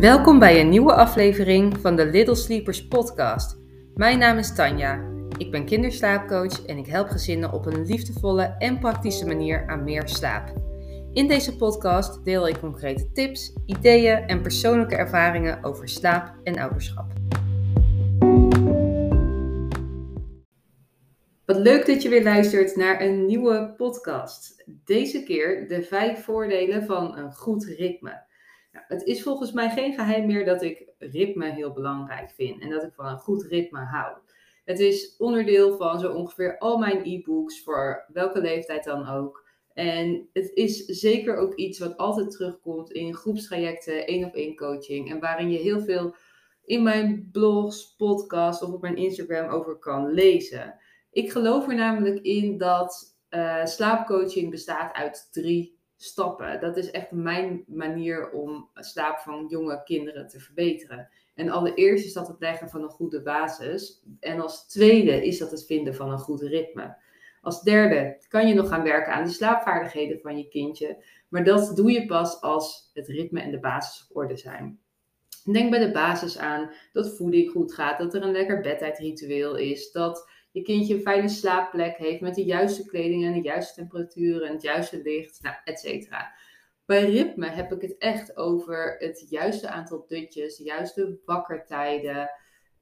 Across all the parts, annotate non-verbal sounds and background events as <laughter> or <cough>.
Welkom bij een nieuwe aflevering van de Little Sleepers podcast. Mijn naam is Tanja. Ik ben kinderslaapcoach en ik help gezinnen op een liefdevolle en praktische manier aan meer slaap. In deze podcast deel ik concrete tips, ideeën en persoonlijke ervaringen over slaap en ouderschap. Wat leuk dat je weer luistert naar een nieuwe podcast. Deze keer de vijf voordelen van een goed ritme. Nou, het is volgens mij geen geheim meer dat ik ritme heel belangrijk vind en dat ik van een goed ritme hou. Het is onderdeel van zo ongeveer al mijn e-books voor welke leeftijd dan ook. En het is zeker ook iets wat altijd terugkomt in groepstrajecten, één op één coaching en waarin je heel veel in mijn blogs, podcasts of op mijn Instagram over kan lezen. Ik geloof er namelijk in dat uh, slaapcoaching bestaat uit drie stappen. Dat is echt mijn manier om slaap van jonge kinderen te verbeteren. En allereerst is dat het leggen van een goede basis. En als tweede is dat het vinden van een goed ritme. Als derde kan je nog gaan werken aan de slaapvaardigheden van je kindje. Maar dat doe je pas als het ritme en de basis op orde zijn. Denk bij de basis aan dat voeding goed gaat, dat er een lekker bedtijdritueel is, dat je kindje een fijne slaapplek heeft met de juiste kleding en de juiste temperatuur en het juiste licht, nou, et cetera. Bij ritme heb ik het echt over het juiste aantal dutjes, de juiste wakkertijden,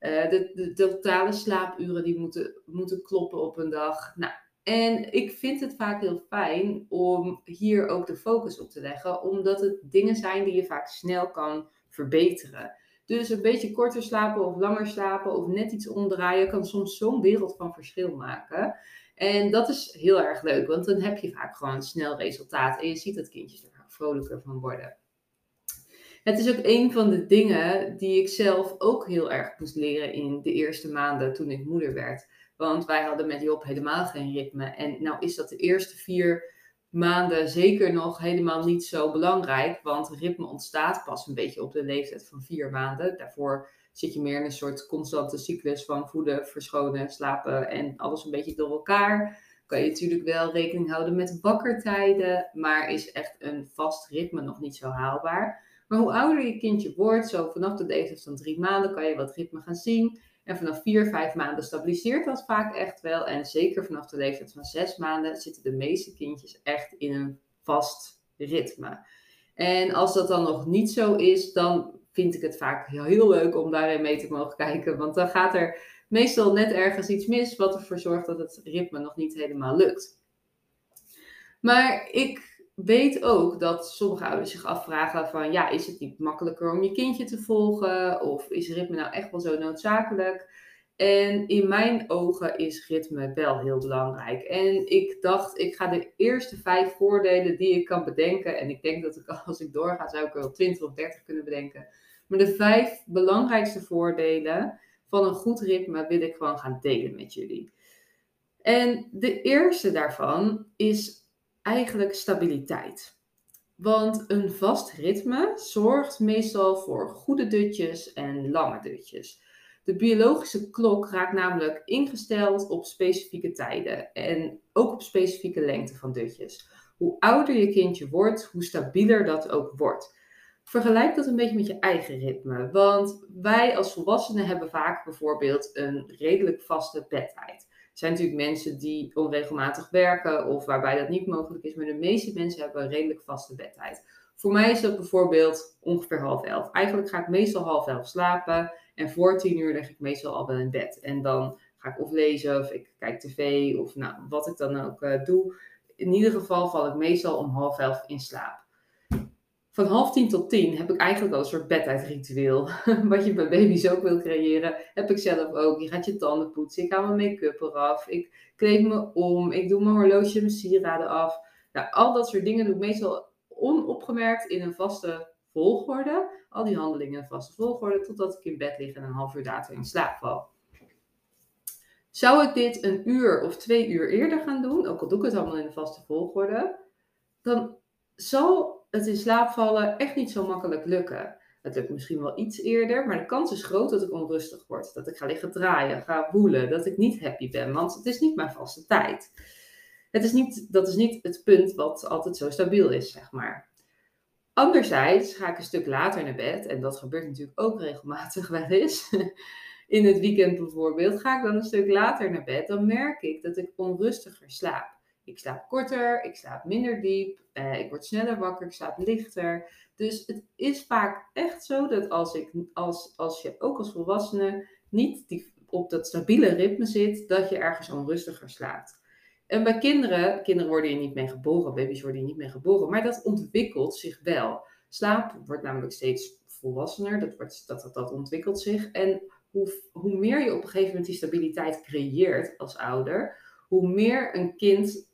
uh, de, de, totale slaapuren die moeten, moeten kloppen op een dag. Nou, en ik vind het vaak heel fijn om hier ook de focus op te leggen, omdat het dingen zijn die je vaak snel kan verbeteren. Dus een beetje korter slapen of langer slapen of net iets omdraaien kan soms zo'n wereld van verschil maken. En dat is heel erg leuk, want dan heb je vaak gewoon snel resultaat en je ziet dat kindjes er vrolijker van worden. Het is ook een van de dingen die ik zelf ook heel erg moest leren in de eerste maanden toen ik moeder werd. Want wij hadden met Job helemaal geen ritme. En nou is dat de eerste vier maanden zeker nog helemaal niet zo belangrijk, want ritme ontstaat pas een beetje op de leeftijd van vier maanden. Daarvoor zit je meer in een soort constante cyclus van voeden, verschonen, slapen en alles een beetje door elkaar. Kan je natuurlijk wel rekening houden met wakkertijden, maar is echt een vast ritme nog niet zo haalbaar. Maar hoe ouder je kindje wordt, zo vanaf de leeftijd van drie maanden, kan je wat ritme gaan zien. En vanaf vier, vijf maanden stabiliseert dat vaak echt wel. En zeker vanaf de leeftijd van zes maanden zitten de meeste kindjes echt in een vast ritme. En als dat dan nog niet zo is, dan vind ik het vaak heel, leuk om daarin mee te mogen kijken. Want dan gaat er meestal net ergens iets mis wat ervoor zorgt dat het ritme nog niet helemaal lukt. Maar ik weet ook dat sommige ouders zich afvragen van ja, is het niet makkelijker om je kindje te volgen? Of is ritme nou echt wel zo noodzakelijk? En in mijn ogen is ritme wel heel belangrijk. En ik dacht, ik ga de eerste vijf voordelen die ik kan bedenken. En ik denk dat ik als ik doorga, zou ik er wel 20 of 30 kunnen bedenken. Maar de vijf belangrijkste voordelen van een goed ritme wil ik gewoon gaan delen met jullie. En de eerste daarvan is eigenlijk stabiliteit. Want een vast ritme zorgt meestal voor goede dutjes en lange dutjes. De biologische klok raakt namelijk ingesteld op specifieke tijden en ook op specifieke lengte van dutjes. Hoe ouder je kindje wordt, hoe stabieler dat ook wordt. Vergelijk dat een beetje met je eigen ritme. Want wij als volwassenen hebben vaak bijvoorbeeld een redelijk vaste bedtijd zijn natuurlijk mensen die onregelmatig werken of waarbij dat niet mogelijk is. Maar de meeste mensen hebben een redelijk vaste bedtijd. Voor mij is dat bijvoorbeeld ongeveer half elf. Eigenlijk ga ik meestal half elf slapen. En voor tien uur leg ik meestal al wel in bed. En dan ga ik of lezen of ik kijk tv of nou, wat ik dan ook uh, doe. In ieder geval val ik meestal om half elf in slaap van half tien tot tien heb ik eigenlijk al een soort bedtijdritueel. <laughs> Wat je bij baby's ook wil creëren, heb ik zelf ook. Je gaat je tanden poetsen, ik haal mijn make-up eraf, ik kleed me om, ik doe mijn horloge, mijn sieraden af. Nou, al dat soort dingen doe ik meestal onopgemerkt in een vaste volgorde. Al die handelingen in een vaste volgorde, totdat ik in bed lig en een half uur later in slaap val. Zou ik dit een uur of twee uur eerder gaan doen, ook al doe ik het allemaal in een vaste volgorde, dan zal het in slaap vallen echt niet zo makkelijk lukken. Het lukt misschien wel iets eerder, maar de kans is groot dat ik onrustig word. Dat ik ga liggen draaien, ga woelen, dat ik niet happy ben, want het is niet mijn vaste tijd. Het is niet, dat is niet het punt wat altijd zo stabiel is, zeg maar. Anderzijds ga ik een stuk later naar bed, en dat gebeurt natuurlijk ook regelmatig wel eens. In het weekend bijvoorbeeld, ga ik dan een stuk later naar bed, dan merk ik dat ik onrustiger slaap. Ik slaap korter, ik slaap minder diep, eh, ik word sneller wakker, ik slaap lichter. Dus het is vaak echt zo dat als, ik, als, als je ook als volwassene niet op dat stabiele ritme zit, dat je ergens onrustiger slaapt. En bij kinderen, kinderen worden hier niet mee geboren, baby's worden hier niet mee geboren, maar dat ontwikkelt zich wel. Slaap wordt namelijk steeds volwassener, dat, wordt, dat, dat ontwikkelt zich. En hoe, hoe meer je op een gegeven moment die stabiliteit creëert als ouder, hoe meer een kind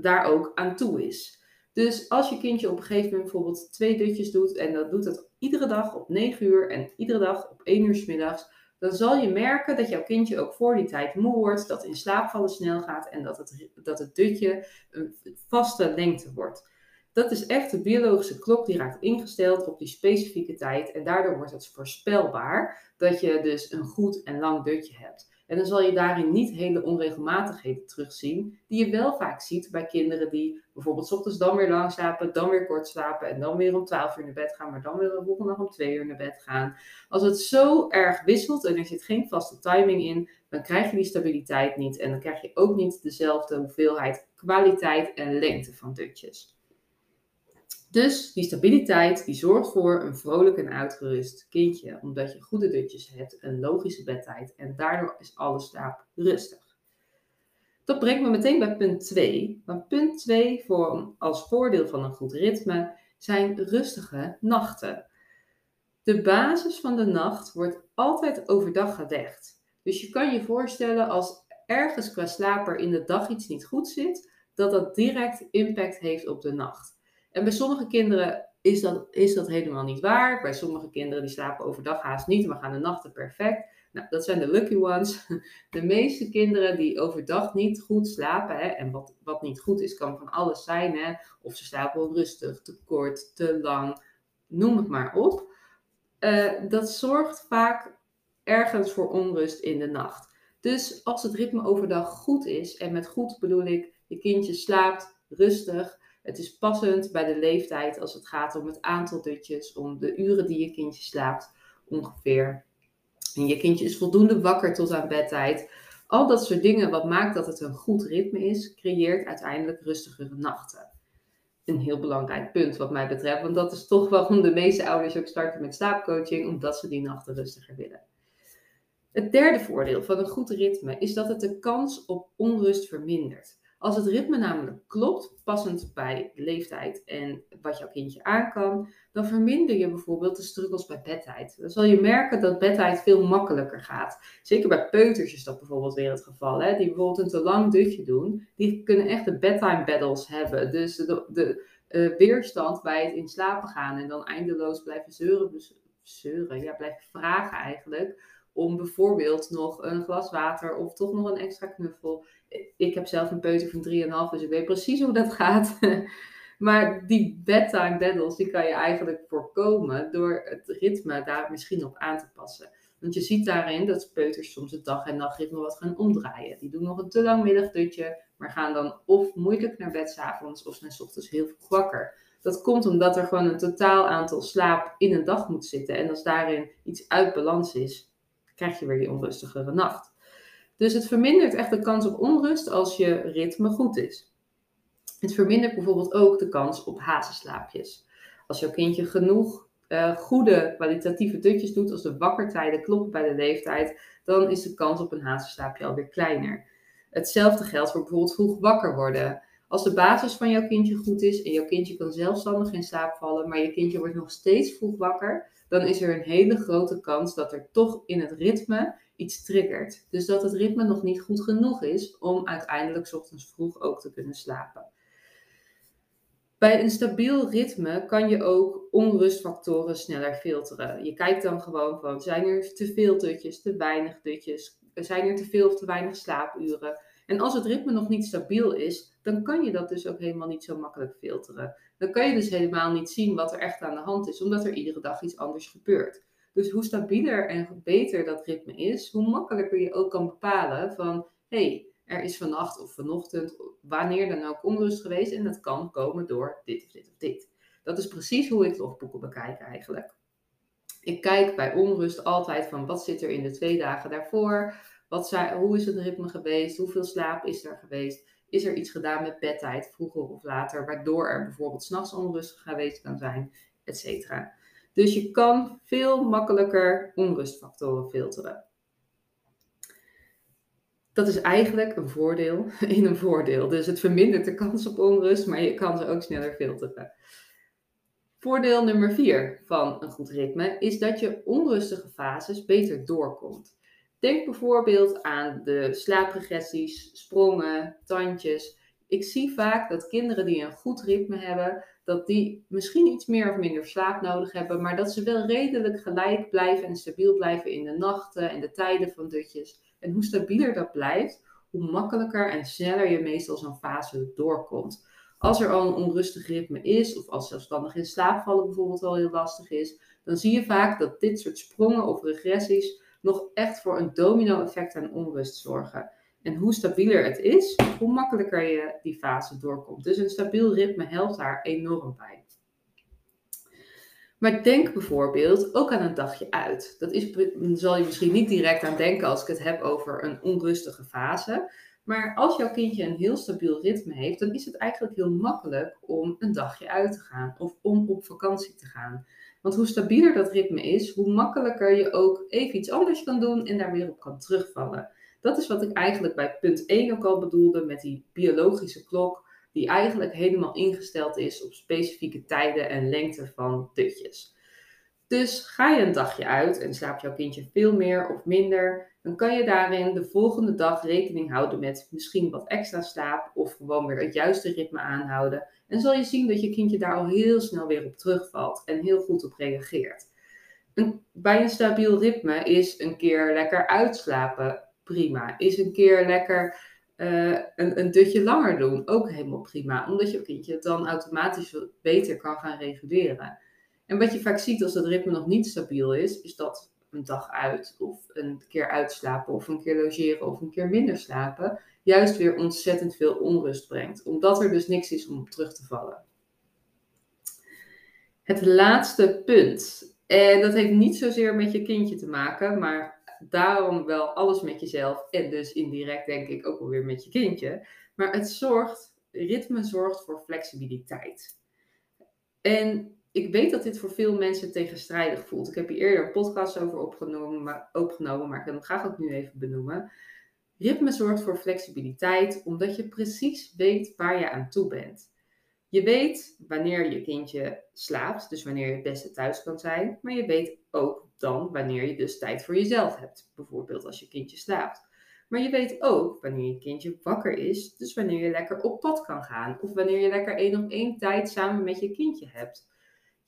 daar ook aan toe is. Dus als je kindje op een gegeven moment bijvoorbeeld twee dutjes doet en dat doet het iedere dag op 9 uur en iedere dag op 1 uur s middags, dan zal je merken dat jouw kindje ook voor die tijd moe wordt, dat in slaapvallen snel gaat en dat het, dat het dutje een vaste lengte wordt. Dat is echt de biologische klok die raakt ingesteld op die specifieke tijd en daardoor wordt het voorspelbaar dat je dus een goed en lang dutje hebt. En dan zal je daarin niet hele onregelmatigheden terugzien, die je wel vaak ziet bij kinderen die bijvoorbeeld ochtends dan weer lang slapen, dan weer kort slapen en dan weer om 12 uur naar bed gaan, maar dan weer de volgende dag om 2 uur naar bed gaan. Als het zo erg wisselt en er zit geen vaste timing in, dan krijg je die stabiliteit niet en dan krijg je ook niet dezelfde hoeveelheid kwaliteit en lengte van dutjes. Dus die stabiliteit die zorgt voor een vrolijk en uitgerust kindje, omdat je goede dutjes hebt, een logische bedtijd en daardoor is alle slaap rustig. Dat brengt me meteen bij punt 2. Want punt 2 voor, als voordeel van een goed ritme zijn rustige nachten. De basis van de nacht wordt altijd overdag gelegd. Dus je kan je voorstellen als ergens qua slaper in de dag iets niet goed zit, dat dat direct impact heeft op de nacht. En bij sommige kinderen is dat, is dat helemaal niet waar. Bij sommige kinderen die slapen overdag haast niet, maar gaan de nachten perfect. Nou, dat zijn de lucky ones. <laughs> De meeste kinderen die overdag niet goed slapen, hè, en wat, wat niet goed is, kan van alles zijn. Hè, of ze slapen onrustig, te kort, te lang, noem het maar op. Uh, dat zorgt vaak ergens voor onrust in de nacht. Dus als het ritme overdag goed is, en met goed bedoel ik, je kindje slaapt rustig, het is passend bij de leeftijd als het gaat om het aantal dutjes, om de uren die je kindje slaapt ongeveer. En je kindje is voldoende wakker tot aan bedtijd. Al dat soort dingen, wat maakt dat het een goed ritme is, creëert uiteindelijk rustigere nachten. Een heel belangrijk punt wat mij betreft, want dat is toch waarom de meeste ouders ook starten met slaapcoaching, omdat ze die nachten rustiger willen. Het derde voordeel van een goed ritme is dat het de kans op onrust vermindert. Als het ritme namelijk klopt, passend bij de leeftijd en wat jouw kindje aan kan, dan verminder je bijvoorbeeld de struggles bij bedtijd. Dan zal je merken dat bedtijd veel makkelijker gaat. Zeker bij peuters is dat bijvoorbeeld weer het geval. Hè? Die bijvoorbeeld een te lang dutje doen, die kunnen echt de bedtime battles hebben. Dus de, uh, weerstand bij het in slapen gaan en dan eindeloos blijven zeuren, zeuren, ja, blijven vragen eigenlijk om bijvoorbeeld nog een glas water of toch nog een extra knuffel. Ik heb zelf een peuter van 3,5, dus ik weet precies hoe dat gaat. <laughs> maar die bedtime battles, die kan je eigenlijk voorkomen door het ritme daar misschien op aan te passen. Want je ziet daarin dat peuters soms het dag- en nachtritme wat gaan omdraaien. Die doen nog een te lang middagdutje, maar gaan dan of moeilijk naar bed s'avonds of zijn s ochtends heel vroeg wakker. Dat komt omdat er gewoon een totaal aantal slaap in een dag moet zitten. En als daarin iets uit balans is, krijg je weer die onrustigere nacht. Dus het vermindert echt de kans op onrust als je ritme goed is. Het vermindert bijvoorbeeld ook de kans op hazenslaapjes. Als jouw kindje genoeg uh, goede kwalitatieve dutjes doet, als de wakkertijden kloppen bij de leeftijd, dan is de kans op een hazenslaapje alweer kleiner. Hetzelfde geldt voor bijvoorbeeld vroeg wakker worden. Als de basis van jouw kindje goed is en jouw kindje kan zelfstandig in slaap vallen, maar je kindje wordt nog steeds vroeg wakker, dan is er een hele grote kans dat er toch in het ritme iets triggert. Dus dat het ritme nog niet goed genoeg is om uiteindelijk ochtends vroeg ook te kunnen slapen. Bij een stabiel ritme kan je ook onrustfactoren sneller filteren. Je kijkt dan gewoon van, zijn er te veel dutjes, te weinig dutjes, zijn er te veel of te weinig slaapuren? En als het ritme nog niet stabiel is, dan kan je dat dus ook helemaal niet zo makkelijk filteren. Dan kan je dus helemaal niet zien wat er echt aan de hand is, omdat er iedere dag iets anders gebeurt. Dus hoe stabieler en beter dat ritme is, hoe makkelijker je ook kan bepalen van hé, hey, er is vannacht of vanochtend, wanneer dan ook onrust geweest en dat kan komen door dit of dit of dit. Dat is precies hoe ik logboeken bekijk eigenlijk. Ik kijk bij onrust altijd van wat zit er in de twee dagen daarvoor. Wat zijn, hoe is het ritme geweest? Hoeveel slaap is er geweest? Is er iets gedaan met bedtijd, vroeger of later, waardoor er bijvoorbeeld s'nachts onrust geweest kan zijn, etc. Dus je kan veel makkelijker onrustfactoren filteren. Dat is eigenlijk een voordeel <laughs> in een voordeel. Dus het vermindert de kans op onrust, maar je kan ze ook sneller filteren. Voordeel nummer 4 van een goed ritme is dat je onrustige fases beter doorkomt. Denk bijvoorbeeld aan de slaapregressies, sprongen, tandjes. Ik zie vaak dat kinderen die een goed ritme hebben, dat die misschien iets meer of minder slaap nodig hebben, maar dat ze wel redelijk gelijk blijven en stabiel blijven in de nachten en de tijden van dutjes. En hoe stabieler dat blijft, hoe makkelijker en sneller je meestal zo'n fase doorkomt. Als er al een onrustig ritme is, of als zelfstandig in slaap vallen bijvoorbeeld al heel lastig is, dan zie je vaak dat dit soort sprongen of regressies nog echt voor een domino-effect aan onrust zorgen. En hoe stabieler het is, hoe makkelijker je die fase doorkomt. Dus een stabiel ritme helpt daar enorm bij. Maar denk bijvoorbeeld ook aan een dagje uit. Dat is, zal je misschien niet direct aan denken als ik het heb over een onrustige fase. Maar als jouw kindje een heel stabiel ritme heeft, dan is het eigenlijk heel makkelijk om een dagje uit te gaan of om op vakantie te gaan. Want hoe stabieler dat ritme is, hoe makkelijker je ook even iets anders kan doen en daar weer op kan terugvallen. Dat is wat ik eigenlijk bij punt 1 ook al bedoelde met die biologische klok, die eigenlijk helemaal ingesteld is op specifieke tijden en lengte van dutjes. Dus ga je een dagje uit en slaapt jouw kindje veel meer of minder, dan kan je daarin de volgende dag rekening houden met misschien wat extra slaap of gewoon weer het juiste ritme aanhouden. En zal je zien dat je kindje daar al heel snel weer op terugvalt en heel goed op reageert. Een, bij een stabiel ritme is een keer lekker uitslapen prima. Is een keer lekker uh, een, een dutje langer doen ook helemaal prima. Omdat je kindje het dan automatisch beter kan gaan reguleren. En wat je vaak ziet als het ritme nog niet stabiel is, is dat een dag uit of een keer uitslapen of een keer logeren of een keer minder slapen, juist weer ontzettend veel onrust brengt. Omdat er dus niks is om terug te vallen. Het laatste punt. En dat heeft niet zozeer met je kindje te maken, maar daarom wel alles met jezelf en dus indirect denk ik ook wel weer met je kindje. Maar het zorgt, ritme zorgt voor flexibiliteit. En ik weet dat dit voor veel mensen tegenstrijdig voelt. Ik heb hier eerder een podcast over opgenomen, maar, opgenomen, maar ik wil hem graag ook nu even benoemen. Ritme zorgt voor flexibiliteit omdat je precies weet waar je aan toe bent. Je weet wanneer je kindje slaapt, dus wanneer je het beste thuis kan zijn, maar je weet ook dan wanneer je dus tijd voor jezelf hebt, bijvoorbeeld als je kindje slaapt. Maar je weet ook wanneer je kindje wakker is, dus wanneer je lekker op pad kan gaan of wanneer je lekker één op één tijd samen met je kindje hebt.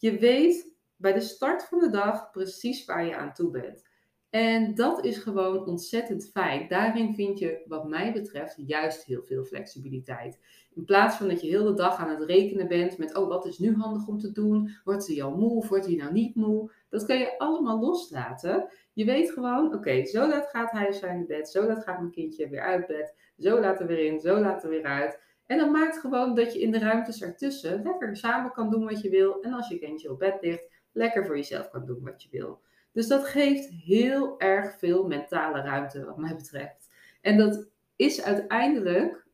Je weet bij de start van de dag precies waar je aan toe bent. En dat is gewoon ontzettend fijn. Daarin vind je, wat mij betreft, juist heel veel flexibiliteit. In plaats van dat je heel de dag aan het rekenen bent met, oh, wat is nu handig om te doen? Wordt hij al moe of wordt hij nou niet moe? Dat kan je allemaal loslaten. Je weet gewoon, oké, zo laat gaat hij zijn bed, zo laat gaat mijn kindje weer uit bed, zo laat er weer in, zo laat er weer uit. En dat maakt gewoon dat je in de ruimtes ertussen lekker samen kan doen wat je wil. En als je kindje op bed ligt, lekker voor jezelf kan doen wat je wil. Dus dat geeft heel erg veel mentale ruimte, wat mij betreft. En dat is uiteindelijk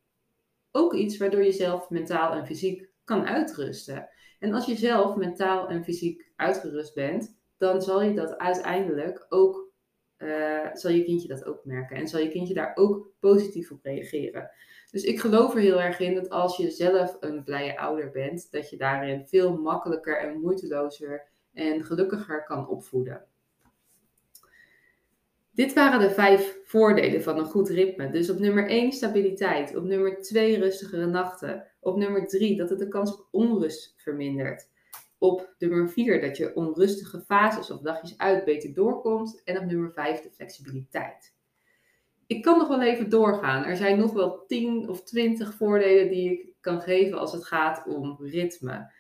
ook iets waardoor je zelf mentaal en fysiek kan uitrusten. En als je zelf mentaal en fysiek uitgerust bent, dan zal je dat uiteindelijk ook, uh, zal je kindje dat ook merken. En zal je kindje daar ook positief op reageren. Dus ik geloof er heel erg in dat als je zelf een blije ouder bent, dat je daarin veel makkelijker en moeitelozer en gelukkiger kan opvoeden. Dit waren de vijf voordelen van een goed ritme. Dus op nummer 1 stabiliteit, op nummer 2 rustigere nachten, op nummer 3 dat het de kans op onrust vermindert, op nummer 4 dat je onrustige fases of dagjes uit beter doorkomt en op nummer 5 de flexibiliteit. Ik kan nog wel even doorgaan. Er zijn nog wel 10 of 20 voordelen die ik kan geven als het gaat om ritme.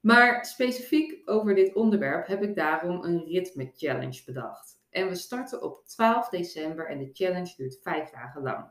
Maar specifiek over dit onderwerp heb ik daarom een ritme challenge bedacht. En we starten op 12 december en de challenge duurt 5 dagen lang.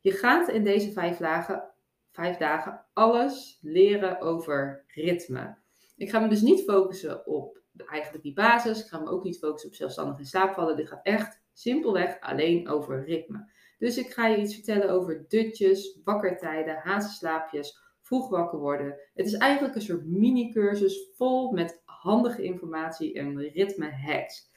Je gaat in deze 5 dagen, 5 dagen alles leren over ritme. Ik ga me dus niet focussen op eigenlijk die basis. Ik ga me ook niet focussen op zelfstandig in slaap vallen. Dit gaat echt simpelweg alleen over ritme. Dus ik ga je iets vertellen over dutjes, wakkertijden, hazenslaapjes, vroeg wakker worden. Het is eigenlijk een soort mini-cursus vol met handige informatie en ritme hacks.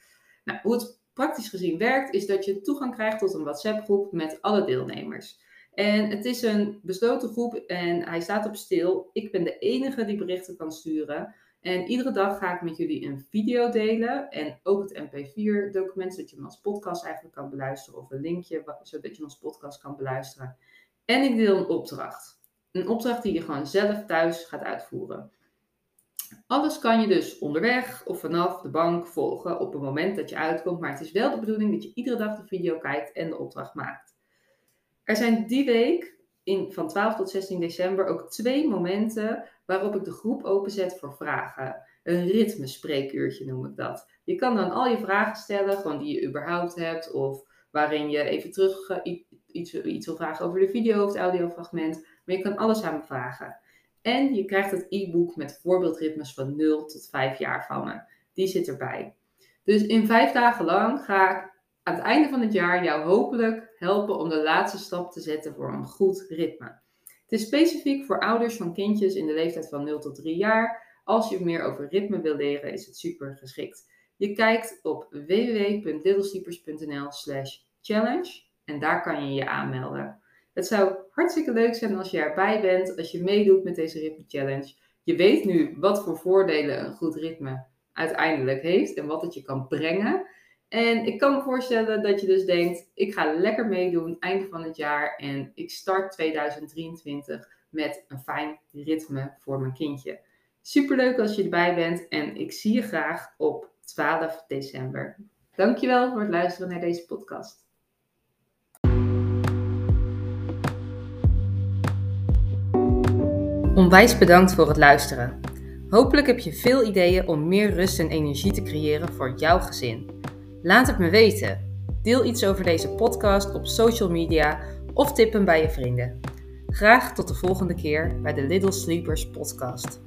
Nou, hoe het praktisch gezien werkt, is dat je toegang krijgt tot een WhatsApp-groep met alle deelnemers. En het is een besloten groep en hij staat op stil. Ik ben de enige die berichten kan sturen. En iedere dag ga ik met jullie een video delen en ook het MP4-document, zodat je hem als podcast eigenlijk kan beluisteren, of een linkje, zodat je als podcast kan beluisteren. En ik deel een opdracht. Een opdracht die je gewoon zelf thuis gaat uitvoeren. Alles kan je dus onderweg of vanaf de bank volgen op het moment dat je uitkomt, maar het is wel de bedoeling dat je iedere dag de video kijkt en de opdracht maakt. Er zijn die week in, van 12 tot 16 december ook twee momenten waarop ik de groep openzet voor vragen. Een ritmespreekuurtje noem ik dat. Je kan dan al je vragen stellen, gewoon die je überhaupt hebt, of waarin je even terug uh, iets, iets wil vragen over de video of het audiofragment. Maar je kan alles aan me vragen. En je krijgt het e-book met voorbeeldritmes van 0 tot 5 jaar van me. Die zit erbij. Dus in vijf dagen lang ga ik aan het einde van het jaar jou hopelijk helpen om de laatste stap te zetten voor een goed ritme. Het is specifiek voor ouders van kindjes in de leeftijd van 0 tot 3 jaar. Als je meer over ritme wil leren, is het super geschikt. Je kijkt op www.littlesleepers.nl slash challenge en daar kan je je aanmelden. Het zou hartstikke leuk zijn als je erbij bent, als je meedoet met deze ritme challenge. Je weet nu wat voor voordelen een goed ritme uiteindelijk heeft en wat het je kan brengen. En ik kan me voorstellen dat je dus denkt, ik ga lekker meedoen einde van het jaar en ik start 2023 met een fijn ritme voor mijn kindje. Superleuk als je erbij bent en ik zie je graag op 12 december. Dankjewel voor het luisteren naar deze podcast. Onwijs bedankt voor het luisteren. Hopelijk heb je veel ideeën om meer rust en energie te creëren voor jouw gezin. Laat het me weten. Deel iets over deze podcast op social media of tip hem bij je vrienden. Graag tot de volgende keer bij de Little Sleepers podcast.